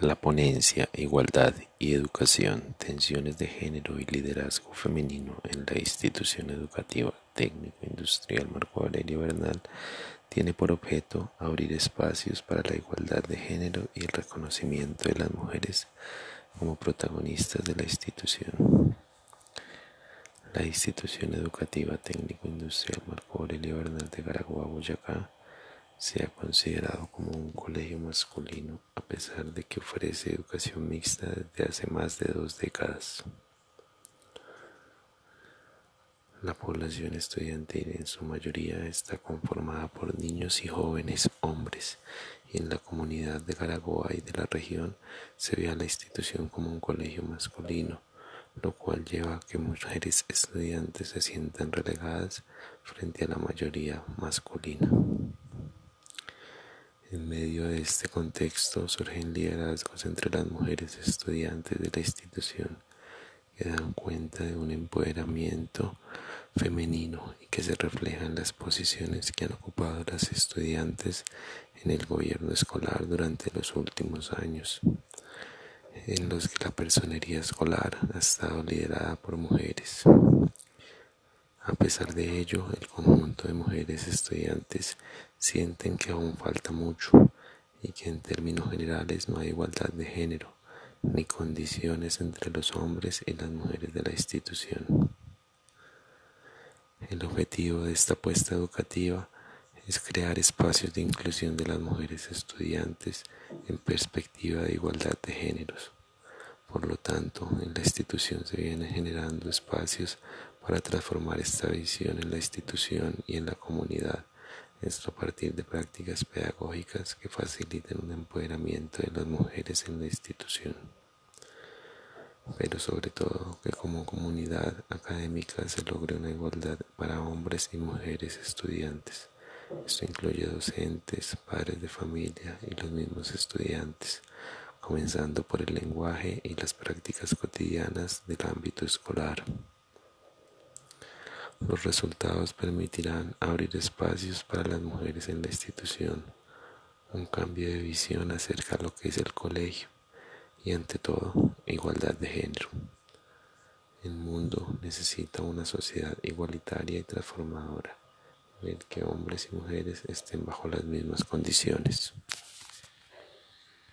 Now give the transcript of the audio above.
La ponencia Igualdad y Educación, Tensiones de Género y Liderazgo Femenino en la Institución Educativa Técnico Industrial Marco Aurelio Bernal tiene por objeto abrir espacios para la igualdad de género y el reconocimiento de las mujeres como protagonistas de la institución. La Institución Educativa Técnico Industrial Marco Aurelio Bernal de Garagua, Boyacá, se ha considerado como un colegio masculino a pesar de que ofrece educación mixta desde hace más de dos décadas. La población estudiantil en su mayoría está conformada por niños y jóvenes hombres y en la comunidad de Garagoa y de la región se ve a la institución como un colegio masculino, lo cual lleva a que mujeres estudiantes se sientan relegadas frente a la mayoría masculina. En medio de este contexto surgen liderazgos entre las mujeres estudiantes de la institución que dan cuenta de un empoderamiento femenino y que se refleja en las posiciones que han ocupado las estudiantes en el gobierno escolar durante los últimos años, en los que la personería escolar ha estado liderada por mujeres. A pesar de ello, el conjunto de mujeres estudiantes sienten que aún falta mucho y que en términos generales no hay igualdad de género ni condiciones entre los hombres y las mujeres de la institución. El objetivo de esta apuesta educativa es crear espacios de inclusión de las mujeres estudiantes en perspectiva de igualdad de géneros. Por lo tanto, en la institución se vienen generando espacios para transformar esta visión en la institución y en la comunidad, esto a partir de prácticas pedagógicas que faciliten un empoderamiento de las mujeres en la institución pero sobre todo que como comunidad académica se logre una igualdad para hombres y mujeres estudiantes. Esto incluye docentes, padres de familia y los mismos estudiantes, comenzando por el lenguaje y las prácticas cotidianas del ámbito escolar. Los resultados permitirán abrir espacios para las mujeres en la institución, un cambio de visión acerca de lo que es el colegio y ante todo igualdad de género. El mundo necesita una sociedad igualitaria y transformadora, en el que hombres y mujeres estén bajo las mismas condiciones.